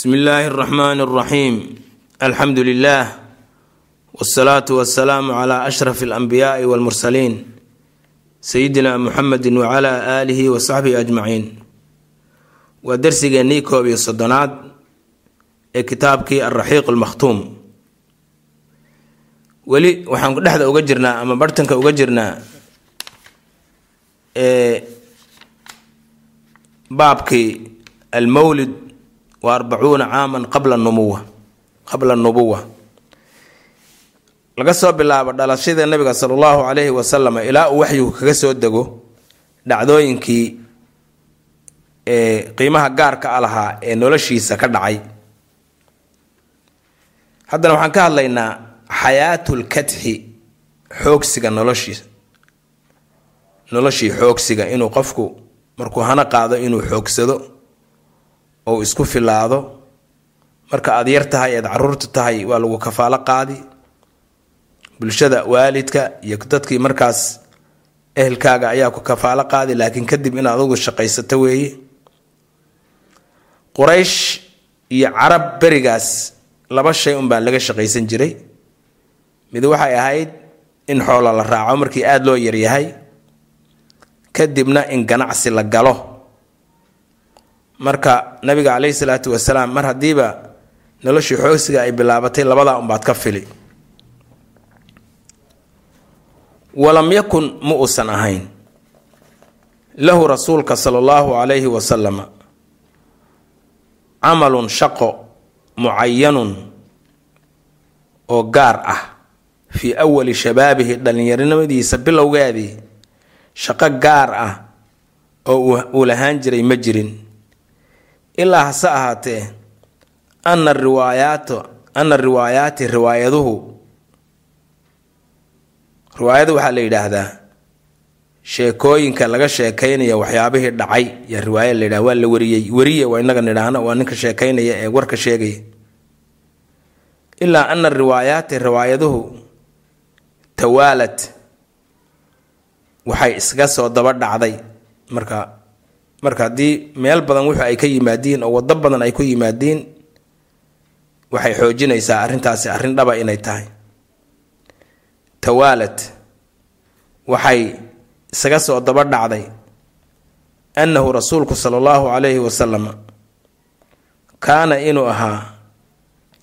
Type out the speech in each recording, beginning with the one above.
bismi illaahi araxmaani araxiim alxamdu lilaah wsalaatu wasalaamu calaa ashraf alambiyaai walmursaliin sayidina muxamedi wacalaa aalihi wa saxbihi ajmaciin waa darsigeennii koob iyo soddonaad ee kitaabkii alraxiiq almakhtuum weli waxaan dhexda uga jirnaa ama bartanka uga jirnaa baabkii almowlid wa arbacuuna caaman qabla numuwa qabla nubuwa. Laga soo bilaabo dhalashada nabiga sala allahu calayhi wasalam ilaa uu waxyigu kaga soo dego dhacdooyinkii ee qiimaha gaarka a lahaa ee noloshiisa ka dhacay. Haddana waxaan ka hadlaynaa xayaatul-kadxi xoogsiga noloshiisa noloshii xoogsiga inuu qofku markuu hana qaado inuu xoogsado ou isku filaado marka aada yar tahay eed carruurta tahay waa lagu kafaalo qaadi. Bulshada waalidka iyo dadkii markaas ehelkaaga ayaa ku kafaalo qaadi laakiin kadib inaad adugu shaqaysato weeye. Quraysh iyo carab berigaas laba shay unbaa laga shaqaysan jiray. Mid waxay ahayd in xoola la raaco markii aada loo yaryahay kadibna in ganacsi la galo marka nabiga caleyhi salaatu wasalaam mar haddiiba noloshii xoogsiga ay bilaabatay labadaa unbaad ka fili. Walam yakun ma uusan ahayn. Lahu rasuulka sala allahu calayhi wasalama camalun shaqo mucayanun oo gaar ah. Fii awali shabaabihi dhallinyaronimadiisa bilowgeedii shaqo gaar ah oo uu lahaan jiray ma jirin ilaa hase ahaatee ana riwaayaat ana riwaayaati riwaayaduhu riwaayada waxaa la yidhaahdaa sheekooyinka laga sheekaynaya waxyaabihii dhacay yaa riwaaya la yidhahda waa la wariyey. Wariye waa inaga nidhaahno waa ninka sheekaynaya ee warka sheegaya. Ilaa ana riwaayaati riwaayaduhu tawaalad waxay iskaga soo daba dhacday. Marka marka haddii meel badan wuxu ay ka yimaadiin oo waddo badan ay ku yimaadiin waxay xoojinaysaa arrintaasi arrin dhaba inay tahay. Tawaalad. Waxay isaga soo daba dhacday annahu rasuulku sala allahu calayhi wasalam kaana inuu ahaa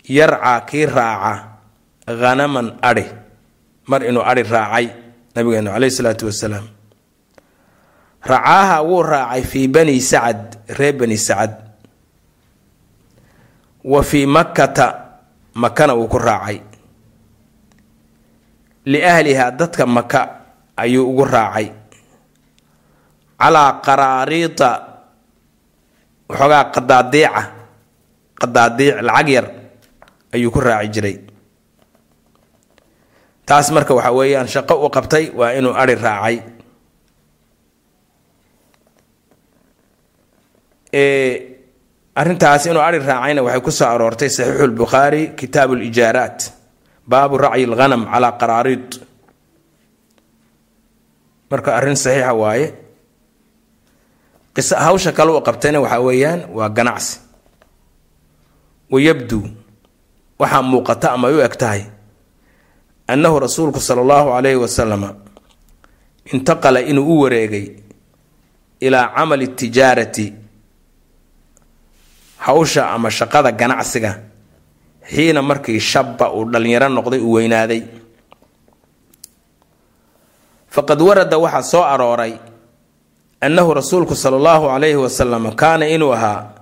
yarcaa kii raaca khanaman adhi mar inuu adhi raacay nabigeenu caleyhi salaatu wasalaam racaaha wuu raacay fii bani sacad reer bani sacad. Wa fii makkata makana wuu ku raacay. Liahlihaa dadka maka ayuu ugu raacay. Calaa qaraariita waxoogaa qadaadiica qadaadiic lacag yar ayuu ku raaci jiray. Taas marka waxa weeyaan shaqo u qabtay waa inuu adhi raacay arrintaas inuu adhi raacayna waxay ku soo aroortay saxiixu lbukhaari kitaabu lijaaraat baabu racyi lghanam calaa qaraariid marka arrin saxiixa waaye hawsha kale u qabtayna waxaa weeyaan waa ganacsi. Wayabduu waxaa muuqata ama u eg tahay annahu rasuulku sala allahu calayhi wasalama intaqala inuu u wareegay ilaa camali tijaarati hawsha ama shaqada ganacsiga xiina markii shabba uu dhallinyaro noqday uu weynaaday. Faqad warada waxaa soo arooray annahu rasuulku sala allahu calayhi wasalam kaana inuu ahaa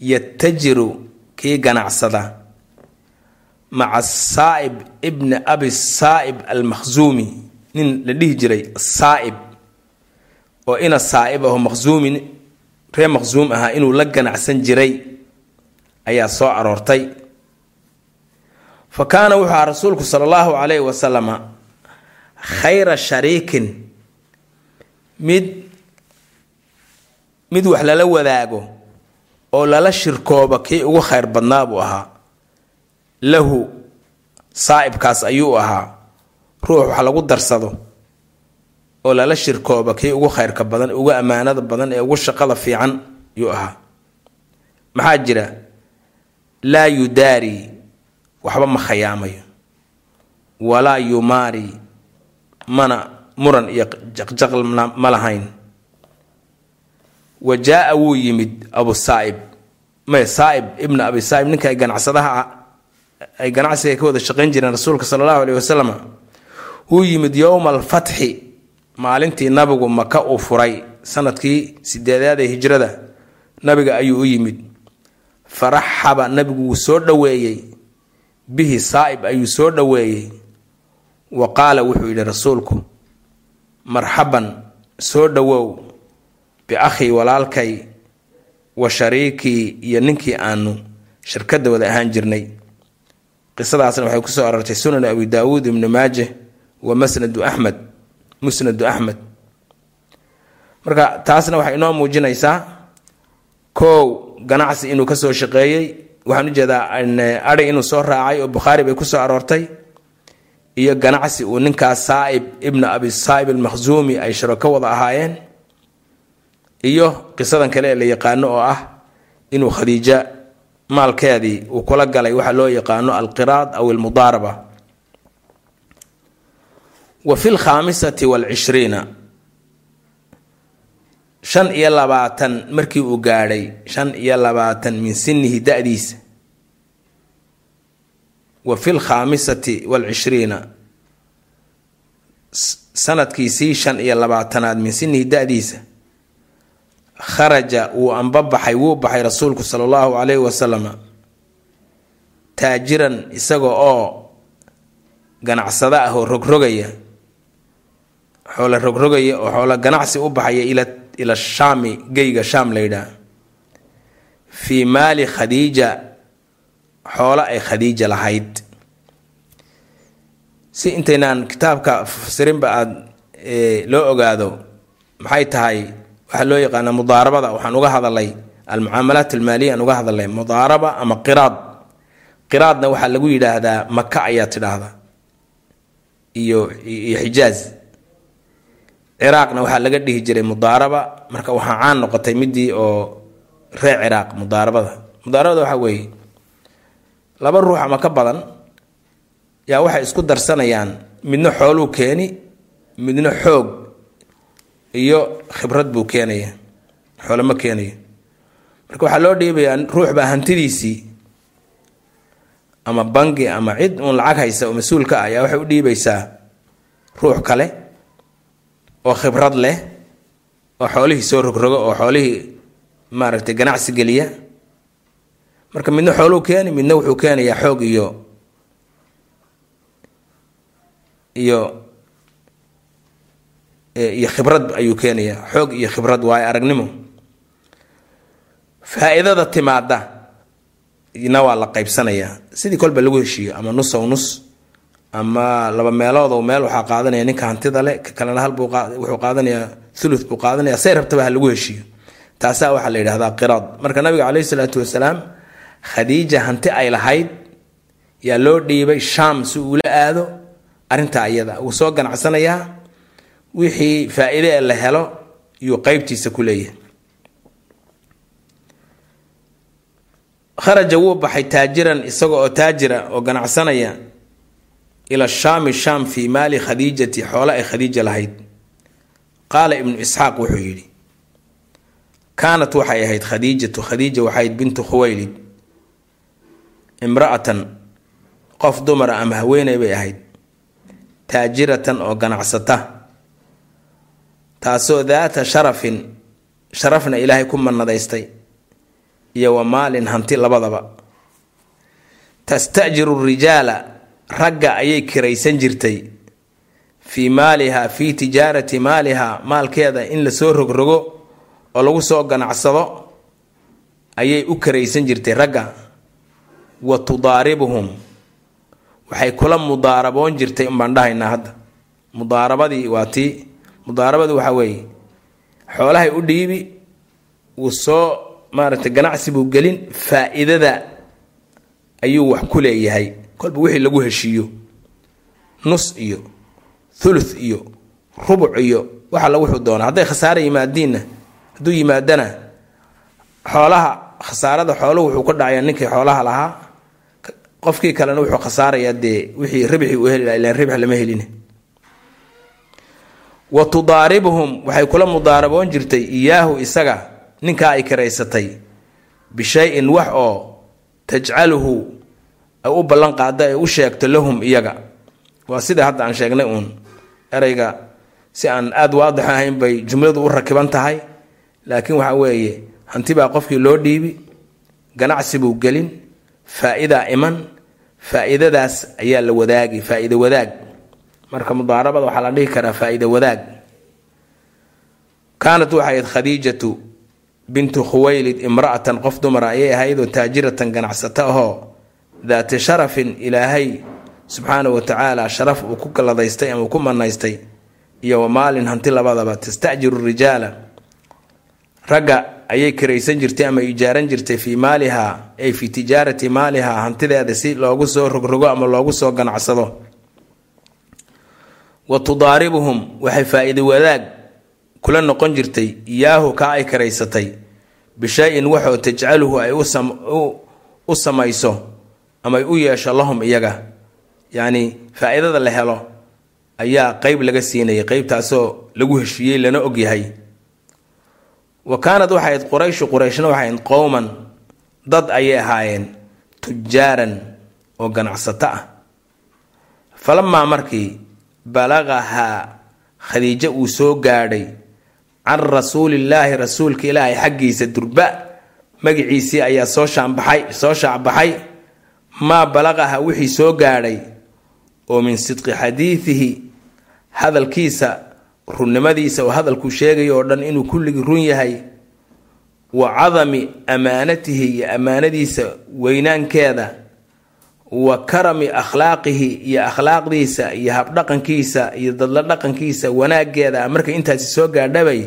yatajiru kii ganacsada maca saa'ib ibni abi saa'ib almakhsuumi nin la dhihi jiray saa'ib oo ina saa'ib aho makhsuumi ree makhsuum ahaa inuu la ganacsan jiray ayaa soo aroortay. Fa kaana wuxuu ahaa rasuulku sala allahu calayhi wasalama khayra shariikin mid mid wax lala wadaago oo lala shirkooba kii ugu khayr badnaa buu ahaa. Lahu saa'ibkaas ayuu ahaa. Ruux wax lagu darsado oo lala shirkooba kii ugu khayrka badan ugu ammaanada badan ee ugu shaqada fiican yuu ahaa. Maxaa jira? Laa yudaari waxba ma khayaamayo. Walaa yumaari mana muran iyo jaqjaql ma lahayn. Wa jaa-a wuu yimid abu saaib. May saaib ibna abi saaib ninka ay ganacsadaha ay ganacsiga ka wada shaqayn jireen rasuulka sala allahu aleyh wasalam wuu yimid yowma alfatxi maalintii nabigu maka uu furay sannadkii sideedaad ee hijrada nabiga ayuu u yimid. Faraxaba nabigu wuu soo dhoweeyey. Bihi saaib ayuu soo dhoweeyey. Wa qaala wuxuu yidhi rasuulku marxaban soo dhowow. Biakhii walaalkay wa shariikii iyo ninkii aanu shirkadda wada ahaan jirnay. Qisadaasna waxay ku soo arortay sunan abi daawuud ibnu maaje wa masnadu axmed musnadu axmed marka taasna waxay inoo muujinaysaa kow ganacsi inuu ka soo shaqeeyey. Waxaan u jeedaa ari inuu soo raacay oo bukhaari bay ku soo aroortay. Iyo ganacsi uu ninkaas saaib ibna abi saaib almakhzuumi ay sharoko wada ahaayeen. Iyo qisadan kale ee la yaqaano oo ah inuu khadiija maalkeedii uu kula galay waxa loo yaqaano alqiraad aw almudaaraba wa fi lkhaamisati waalcishriina shan iyo labaatan markii uu gaadhay shan iyo labaatan min sinihi da-diisa. Wa fi lkhaamisati waalcishriina sanadkiisii shan iyo labaatanaad min sinihi da-diisa. Kharaja wuu anbabaxay wuu baxay rasuulku sala allahu calayhi wasalama taajiran isaga oo ganacsado ah oo rogrogaya xoolo rogrogaya oo xoolo ganacsi u baxaya ila shaami geyga shaam la yidhaah fii maali khadiija xoolo ay khadiija lahayd. Si intaynaan kitaabka fasirinba aada loo ogaado maxay tahay waxaa loo yaqaanaa mudaarabada waxaan uga hadalay almucaamalaat almaaliya aan uga hadalay mudaaraba ama qiraad. Qiraadna waxaa lagu yidhaahdaa maka ayaa tidhaahda. Iyo iyo xijaaz ciraaqna waxaa laga dhihi jiray mudaaraba. Marka waxaa caan noqotay midii oo reer ciraaq mudaarabada. Mudaarabada waxaa weeye laba ruux ama ka badan yaa waxay isku darsanayaan midna xooluu keeni midna xoog iyo khibrad buu keenaya xoole ma keenayo. Marka waxaa loo dhiibayaa ruux baa hantidiisii ama bangi ama cid uun lacag haysa oo mas'uulka ah ayaa waxay u dhiibaysaa ruux kale oo khibrad leh oo xoolihii soo rogrogo oo xoolihii maaragtay ganacsi geliya. Marka midna xooluu keeni midna wuxuu keenayaa xoog iyo iyo iyo khibrad ayuu keenayaa. Xoog iyo khibrad waayo aragnimo. Faa-iidada timaada na waa la qaybsanayaa. Sidii kolba lagu heshiiyo ama nus ow nus ama laba meeloodow meel waxaa qaadanaya ninka hantida le ka kalena hal wuxuu qaadanayaa thuluth buu qaadanaya say rabtaba ha lagu heshiiyo. Taasaa waxaa la yidhahdaa qiraad. Marka nabiga caleyhi salaatu wasalaam khadiija hanti ay lahayd yaa loo dhiibay shaam si uula aado arrintaa iyada. Wuu soo ganacsanayaa wixii faa-iide ee la helo yuu qeybtiisa ku leeyahay. Kharaja wuu baxay taajiran isaga oo taajira oo ganacsanaya ila shaami shaam fii maali khadiijati xoole ay khadiija lahayd qaala ibnu isxaaq wuxuu yidhi kaanat waxay ahayd khadiijatu khadiija waxayd bintu khuwaylid imra'atan qof dumara ama haweeney bay ahayd taajiratan oo ganacsata taasoo daata sharafin sharafna ilaahay ku mannadaystay iyo wa maalin hanti labadaba tastajiru rijaala ragga ayay kiraysan jirtay fii maaliha fii tijaarati maaliha maalkeeda in la soo rogrogo oo lagu soo ganacsado ayay u karaysan jirtay ragga. Wa tudaaribuhum waxay kula mudaaraboon jirtay unbaan dhahaynaa hadda. Mudaarabadii waa tii mudaarabadu waxaa weeye xoolahay u dhiibi wuu soo maaragtay ganacsi buu gelin faa-iidada ayuu wax ku leeyahay kolba wixii lagu heshiiyo. Nus iyo thuluth iyo rubuc iyo waxa la wuxuu doonaa. Hadday khasaare yimaadiinna hadduu yimaadana xoolaha khasaarada xooluhu wuxuu ku dhacayaa ninkii xoolaha lahaa. Qofkii kalena wuxuu khasaarayaa dee wixii ribxii uu heli laha ilaan ribx lama helin wa tudaaribuhum waxay kula mudaaraboon jirtay iyaahu isaga ninkaa ay kiraysatay bishay-in wax oo tajcaluhu ay u ballan qaada ay u sheegto lahum iyaga. Waa sida hadda aan sheegnay uun. Ereyga si aan aada waadix ahayn bay jumladu u rakiban tahay. Laakiin waxa weeye hanti baa qofkii loo dhiibi ganacsi buu gelin faa-idaa iman faa-iidadaas ayaa la wadaagi faa-iide wadaag. Marka mudaarabada waxaa la dhihi karaa faa-iide wadaag. Kaanat waxay ahayd khadiijatu bintu khuwaylid imra'atan qof dumara ayay ahaydoo taajiratan ganacsato ahoo daati sharafin ilaahay subxaanahu wa tacaala sharaf uu ku galladaystay ama uu ku manaystay iyo maalin hanti labadaba tastajiru rijaala. Ragga ayay kiraysan jirtay ama ijaaran jirtay fii maalihaa ay fii tijaarati maalihaa hantideeda si loogu soo rogrogo ama loogu soo ganacsado. Wa tudaaribuhum waxay faa-iide wadaag kula noqon jirtay iyaahu kaa ay kiraysatay bishay-in waxoo tajcaluhu ay u samayso ama u yeesho lahum iyaga. Yacni faa-iidada la helo ayaa qeyb laga siinayay qeybtaasoo lagu heshiiyey lana ogyahay wa kaanad waxay ahayd qurayshu qurayshna waxay ahayd qowman. Dad ayay ahaayeen tujaaran oo ganacsato ah. Falamaa markii balaqahaa khadiijo uu soo gaadhay can rasuulillaahi rasuulka ilaahay xaggiisa durba magiciisii ayaa soo shaanbaxay soo shaacbaxay maa balaqaha wixii soo gaadhay oo min sidqi xadiidihi hadalkiisa runnimadiisa oo hadalkuu sheegaya oo dhan inuu kulligii run yahay wa cadami amaanatihi iyo ammaanadiisa weynaankeeda wa karami akhlaaqihi iyo akhlaaqdiisa iyo habdhaqankiisa iyo dadla dhaqankiisa wanaageeda markay intaasi soo gaadhabay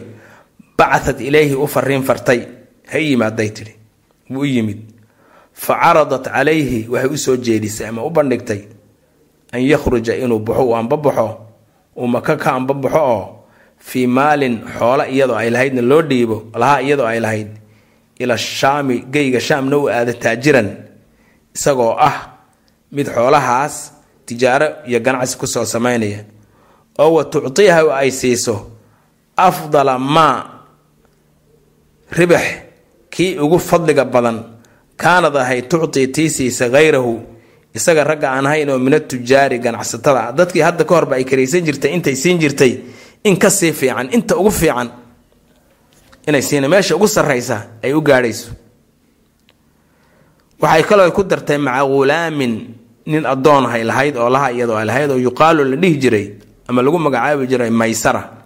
bacatad ilayhi u fariin fartay. Ha yimaaday tidhi. Wuu u yimid fa caradat calayhi waxay u soo jeedisay ama u bandhigtay an yakhruja inuu baxo uu anbabaxo uu maka ka anbabaxo oo fii maalin xoola iyadoo ay lahaydna loo dhiibo lahaa iyadoo ay lahayd ila shaami geyga shaamna u aada taajiran isagoo ah mid xoolahaas tijaaro iyo ganacsi ku soo samaynaya. Oo wa tuctiiha ay siiso afdala maa ribax kii ugu fadliga badan kaanad ahayd tuctii tii siisa hayrahu isaga ragga aan ahayn oo min atujaari ganacsatada. Dadkii hadda ka horba ay karaysan jirtay intay siin jirtay in ka sii fiican inta ugu fiican inay siina meesha ugu sarraysa ay u gaadhayso. Waxay kaloo ku dartay maca ghulaamin nin addoon hay lahayd oo laha iyadoo ay lahayd oo yuqaalu la dhihi jiray ama lagu magacaabi jiray maysara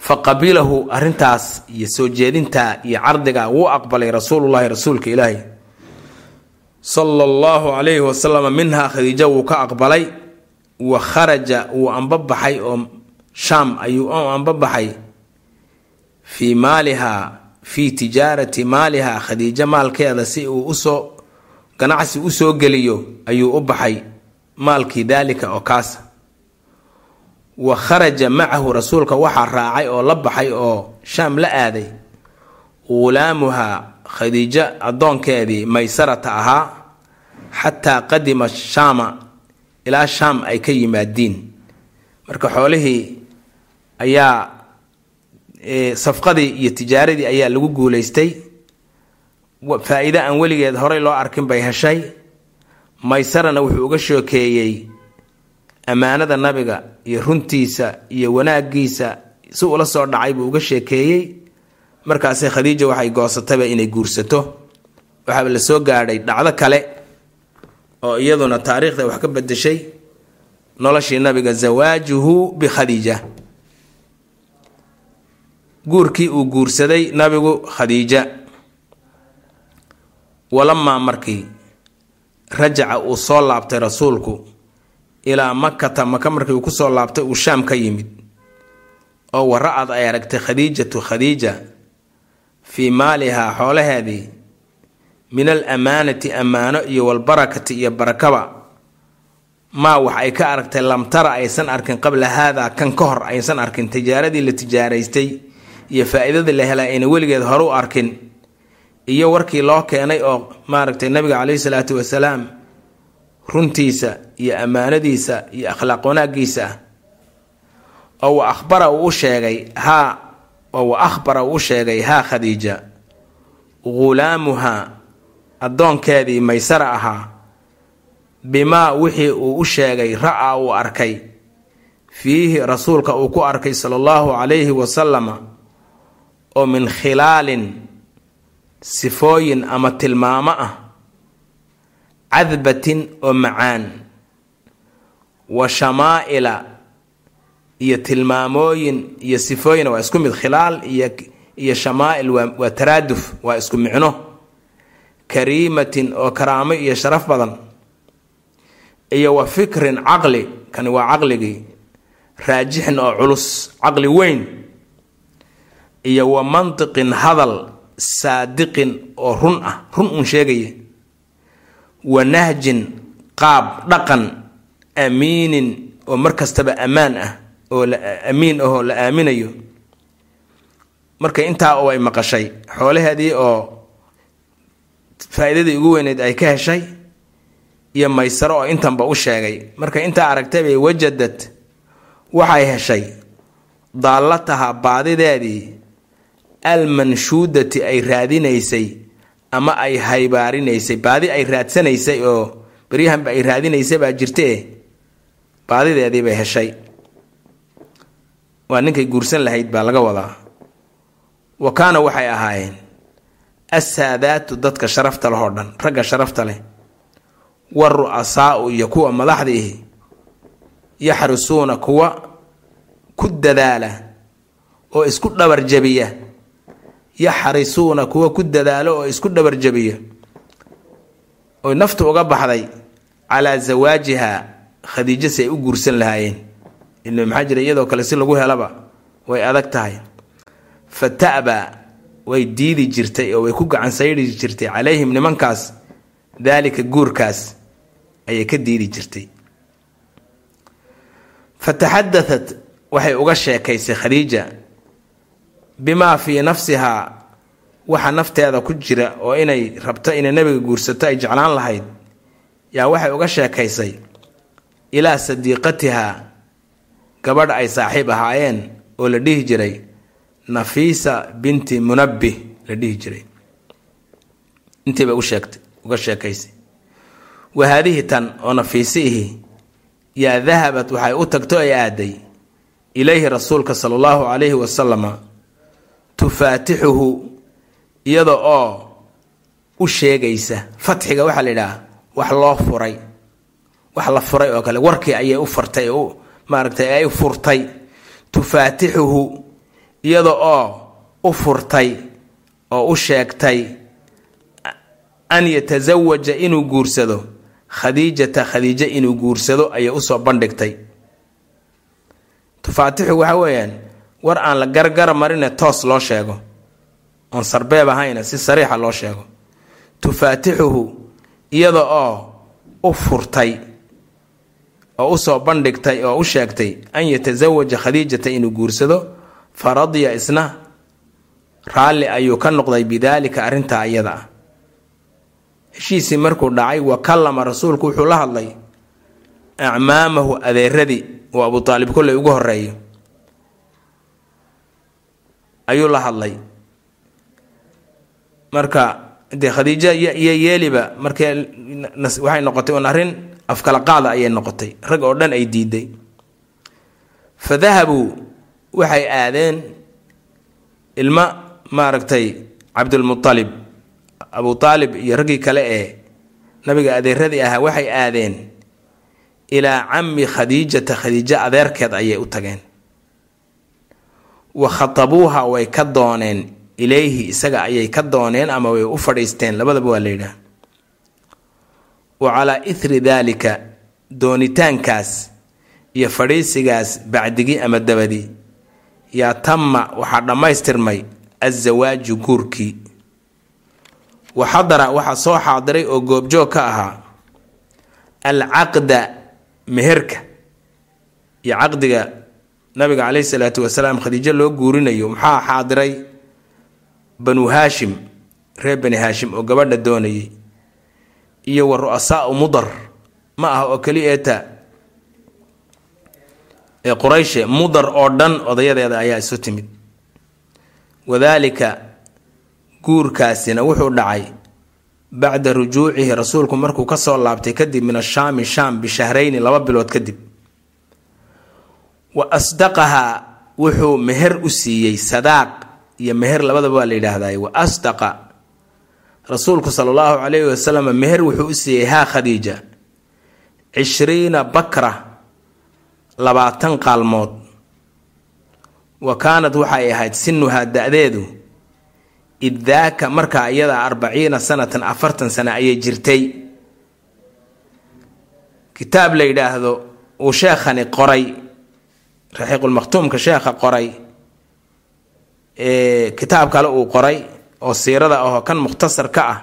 fa qabilahu arrintaas iyo soo jeedintaa iyo cardiga wuu aqbalay rasuulullahi rasuulka ilaahi sala allahu calayhi wasalam minhaa khadiija wuu ka aqbalay wa kharaja wuu anbabaxay oo shaam ayuu u anbabaxay fii maalihaa fii tijaarati maalihaa khadiijo maalkeeda si uu u soo ganacsi u soo geliyo ayuu u baxay maalkii daalika oo kaasa wa kharaja macahu rasuulka waxaa raacay oo la baxay oo shaam la aaday. Ghulaamuhaa khadiijo addoonkeedii maysarata ahaa xataa qadima shaama ilaa shaam ay ka yimaadiin marka xoolihii ayaa safqadii iyo tijaaradii ayaa lagu guulaystay. Faa-iide aan weligeed horey loo arkin bay heshay maysarana wuxuu uga sheekeeyey ammaanada nabiga iyo runtiisa iyo wanaagiisa si ula soo dhacay buu uga sheekeeyey. Markaase khadiija waxay goosatayba inay guursato. Waxaaba la soo gaadhay dhacdo kale oo iyaduna taariikhda wax ka bedeshay noloshii nabiga zawaajuhu bikhadiija guurkii uu guursaday nabigu khadiija. Walamaa markii rajaca uu soo laabtay rasuulku ilaa makata maka markii uu ku soo laabtay uu shaam ka yimid. Oo wara-ad ay aragtay khadiijatu khadiija fii maalihaa xoolaheedii min al amaanati ammaano iyo walbarakati iyo barakaba. Maa wax ay ka aragtay lamtara aysan arkin qabla haadaa kan ka hor aysan arkin tijaaradii la tijaaraystay iyo faa-iidadii la helay ayna weligeed hore u arkin. Iyo warkii loo keenay oo maaragtay nabiga caleyhi salaatu wasalaam runtiisa iyo ammaanadiisa iyo akhlaaq wanaagiisa ah oo wa akhbara uu u sheegay haa oo wa akhbara uu u sheegay haa khadiija ghulaamuhaa addoonkeedii maysara ahaa bimaa wixii uu u sheegay ra'a uu arkay. Fiihi rasuulka uu ku arkay sala allahu calayhi wasalama oo min khilaalin sifooyin ama tilmaamo ah cadbatin oo macaan wa shamaa'ila iyo tilmaamooyin iyo sifooyin waa isku mid khilaal iyo iyo shamaa'il waa taraaduf waa isku micno. Kariimatin oo karaamo iyo sharaf badan. Iyo wa fikrin caqli kani waa caqligii raajixin oo culus caqli weyn. Iyo wa mantiqin hadal saadiqin oo run ah run uun sheegaya wa nahjin qaab dhaqan amiinin oo mar kastaba ammaan ah oo amiin ahoo la aaminayo. Marka intaa oo ay maqashay xoolaheedii oo faa-iidadii ugu weyneyd ay ka heshay iyo maysaro oo intanba u sheegay. Marka intaa aragtay bay wajadad waxay heshay daallataha baadideedii almanshuudati ay raadinaysay ama ay haybaarinaysay baadi ay raadsanaysay oo beryahanba ay raadinaysay baa jirtee baadideedii bay heshay. Waa ninkay guursan lahayd baa laga wadaa. Wa kaana waxay ahaayeen assaadaatu dadka sharafta leh oo dhan ragga sharafta leh. Wa ru'asaau iyo kuwa madaxda ihi yaxrisuuna kuwa ku dadaala oo isku dhabarjabiya yaxrisuuna kuwa ku dadaalo oo isku dhabarjabiya oy naftu uga baxday calaa zawaajiha khadiijo si ay u guursan lahaayeen. Ilmi maxaa jira iyadoo kale si lagu helaba way adag tahay. Fa ta'ba way diidi jirtay oo way ku gacan sayri jirtay calayhim nimankaas. Daalika guurkaas ayay ka diidi jirtay. Fa taxadatat waxay uga sheekaysay khadiija bimaa fii nafsihaa waxa nafteeda ku jira oo inay rabto inay nabiga guursato ay jeclaan lahayd yaa waxay uga sheekaysay ilaa sadiiqatihaa gabadh ay saaxiib ahaayeen oo la dhihi jiray nafiisa binti munabbih la dhihi jiray. Intiiba usheegtay uga sheekaysay. Wa haadihi tan oo nafiisiihi yaa dahabat waxay u tagto ay aaday ilayhi rasuulka sala allahu calayhi wasalama tufaatixuhu iyada oo u sheegaysa. Fatxiga waxaa la yidhaha wax loo furay. Wax la furay oo kale warkii ayay u fartay maaragtay ay furtay. Tufaatixuhu iyada oo u furtay oo u sheegtay an yatasawaja inuu guursado. Khadiijata khadiijo inuu guursado ayay u soo bandhigtay. Tufaatixu waxa weeyaan war aan la gargara marine toos loo sheego. Oon sarbeeb ahayna si sariixa loo sheego. Tufaatixuhu iyada oo u furtay oo u soo bandhigtay oo u sheegtay an yatasawaja khadiijata inuu guursado fa radiya isna raalli ayuu ka noqday bidaalika arrintaa iyada ah. Heshiisii markuu dhacay wa kallama rasuulku wuxuu la hadlay acmaamahu adeeradii oo abu aalib kolley ugu horeeyo ayuu la hadlay. Marka dee khadiijo iyo yeeliba markee waxay noqotay un arrin afkala qaada ayay noqotay. Rag oo dhan ay diiday. Fa dahabuu waxay aadeen ilma maaragtay cabdulmualib abu aalib iyo raggii kale ee nabiga adeeradii ahaa waxay aadeen ilaa cammi khadiijata khadiijo adeerkeed ayay u tageen wa khatabuuha way ka dooneen ilayhi isaga ayay ka dooneen ama way u fadhiisteen labadaba waa la yidhaah wa calaa ithri daalika doonitaankaas iyo fadhiisigaas bacdigii ama dabadii yaa tama waxaa dhammaystirmay azawaaju guurkii. Wa xadara waxaa soo xaadiray oo goobjoog ka ahaa alcaqda meherka iyo caqdiga nabiga caleyhi salaatu wasalaam khadiijo loo guurinayo maxaa xaadiray? Banu haashim reer bani haashim oo gabadha doonayay iyo wa ru'asaau mudar ma aha oo keli eeta ee qurayshe mudar oo dhan odayadeeda ayaa isu timid. Wadaalika guurkaasina wuxuu dhacay bacda rujuucihi rasuulku markuu ka soo laabtay kadib min ashaami shaam bishahrayni laba bilood kadib wa asdaqahaa wuxuu meher u siiyey sadaaq iyo meher labadaba waa la yidhaahday wa asdaqa. Rasuulku sala allahu calayhi wasalam meher wuxuu u siiyey haa khadiija cishriina bakra labaatan qaalmood. Wa kaanad waxay ahayd sinuhaa da-deedu id daaka markaa iyada arbaciina sanatan afartan sano ayay jirtay. Kitaab la yidhaahdo uu sheekhani qoray raxiiqulmakhtuumka sheekha qoray kitaab kale uu qoray oo siirada ahoo kan mukhtasar ka ah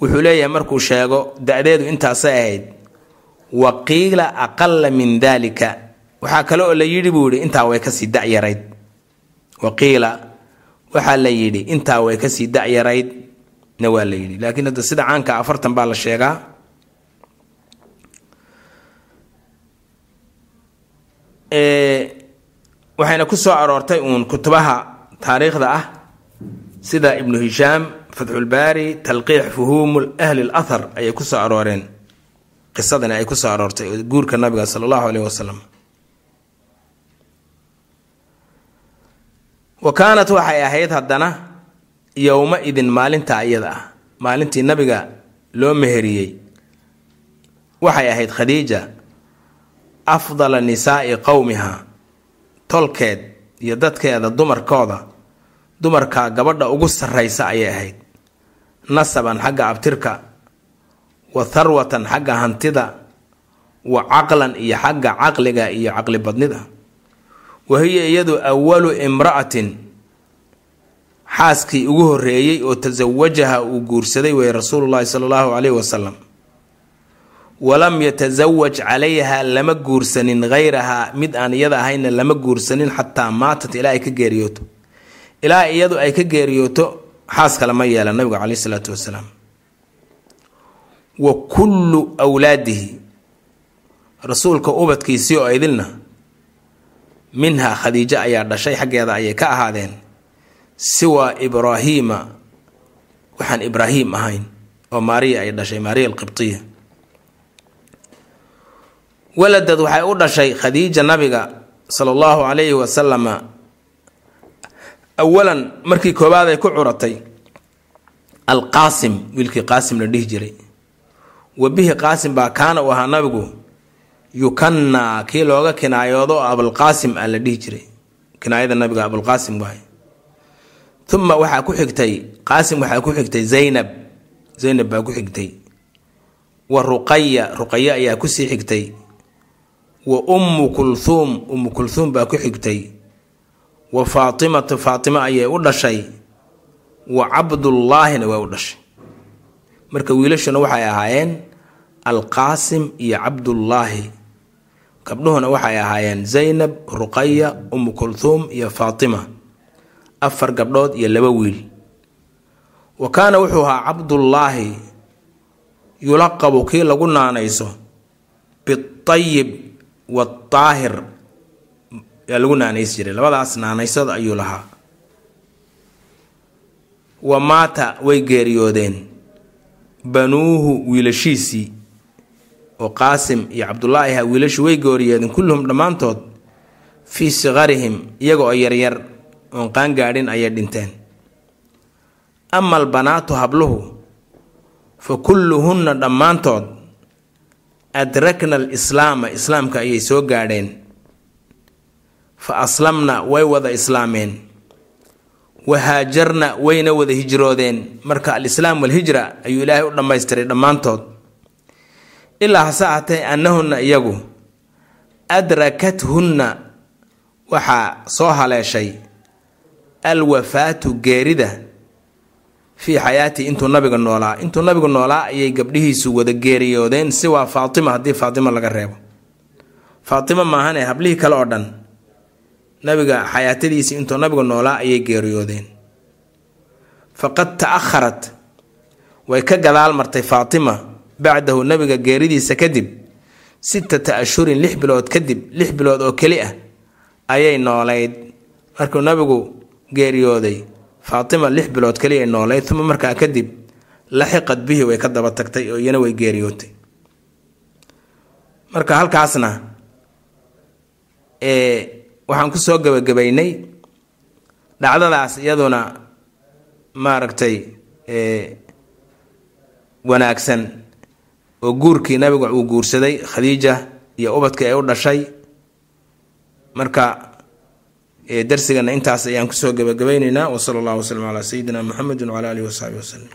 wuxuu leeyahay markuu sheego da-deedu intaasay ahayd wa qiila aqala min daalika. Waxaa kale oo la yidhi buu yihi intaa way ka sii dacyarayd wa qiila waxaa la yidhi intaa way ka sii dacyarayd na waa la yidhi. Laakiin hadda sida caanka afartan baa la sheegaa waxayna ku soo aroortay uun kutubaha taariikhda ah sida ibnu hishaam fatxulbaari talqiix fuhuum ahli lathar ayay ku soo arooreen. Qisadani ay ku soo aroortay guurka nabiga sala allahu aleyh wasalam wa kaanat waxay ahayd haddana yowma idin maalintaa iyada ah maalintii nabiga loo meheriyey. Waxay ahayd khadiija afdala nisaa'i qowmiha tolkeed iyo dadkeeda dumarkooda dumarka gabadha ugu sarraysa ayay ahayd. Nasaban xagga abtirka wa tharwatan xagga hantida wa caqlan iyo xagga caqliga iyo caqli badnida. Wa hiya iyadu awalu imra'atin xaaskii ugu horreeyey oo tasawajaha uu guursaday weeye rasuulullaahi sala allahu caleyhi wasalam walam yatasawaj calayha lama guursanin hayrahaa mid aan iyada ahayna lama guursanin xataa maatat ilaa ay ka geeriyooto. Ilaa iyadu ay ka geeriyooto xaas kale ma yeelan nabigu caleyhi salaatu wasalaam. Wa kullu wlaadihi rasuulka ubadkiisii oo idilna minhaa khadiijo ayaa dhashay xaggeeda ayay ka ahaadeen siwa ibraahiima waxaan ibraahim ahayn oo maariya ay dhashay maariya alqibtiya waladad waxay u dhashay khadiija nabiga sala allahu calayhi wasalama awalan markii koowaad ay ku curatay alqaasim wiilkii qaasim la dhihi jiray. Wa bihi qaasim baa kaana u ahaa nabigu yukannaa kii looga kinaayoodo oo abulqaasim a la dhihi jiray. Kinaayada nabiga abulqaasim waay uma waxaa ku xigtay qaasim waxaa ku xigtay zaynab. Zaynab baa ku xigtay. Wa ruqaya ruqaya ayaa ku sii xigtay wa ummu kulhuum ummu kulhuum baa ku xigtay. Wa faatimatu faatimo ayay u dhashay. Wa cabdullaahina waa u dhashay. Marka wiilashuna waxay ahaayeen alqaasim iyo cabdullaahi gabdhuhuna waxay ahaayeen zaynab ruqaya ummu kulhuum iyo faatima. Afar gabdhood iyo laba wiil. Wa kaana wuxuu ahaa cabdullaahi yulaqabu kii lagu naanayso. Bitayib wataahir yaa lagu naanays jiray. labadaas naanaysood ayuu lahaa. Wa maata way geeriyoodeen. Banuuhu wiilashiisii oo qaasim iyo cabdullaahi ha wiilashu way geeriyoodeen kulluhum dhammaantood fii sikarihim iyaga oo yaryar oon qaangaadhin ayay dhinteen. Ama albanaatu habluhu fa kulluhunna dhammaantood adrakna alislaama islaamka ayay soo gaadheen. Fa aslamna way wada islaameen. Wa haajarna wayna wada hijroodeen. Marka alislaam walhijra ayuu ilaahay u dhammaystiray dhammaantood. Ilaa hase ahatee annahunna iyagu adrakathunna waxaa soo haleeshay alwafaatu geerida fii xayaatii intuu nabiga noolaa. Intuu nabigu noolaa ayay gabdhihiisu wada geeriyoodeen siwaa faatima haddii faatima laga reebo. Faatima maahane hablihii kale oo dhan nabiga xayaatadiisii intuu nabigu noolaa ayay geeriyoodeen. Faqad ta'akharat way ka gadaal martay faatima bacdahu nabiga geeridiisa kadib sittata ashhurin lix bilood kadib lix bilood oo keli ah ayay noolayd. Markuu nabigu geeriyooday faatima lix bilood keliya noolayd uma markaa kadib laxiqad bihi way ka daba tagtay oo iyana way geeriyootay. Marka halkaasna waxaan ku soo gebagabaynay dhacdadaas iyaduna maaragtay wanaagsan oo guurkii nabigu uu guursaday khadiija iyo ubadkii ay u dhashay. Marka darsigana intaas ayaan ku soo gebagabayneynaa wasala allahu waslm calaa sayidina muxamedi wcala alihi wasaxbi waslem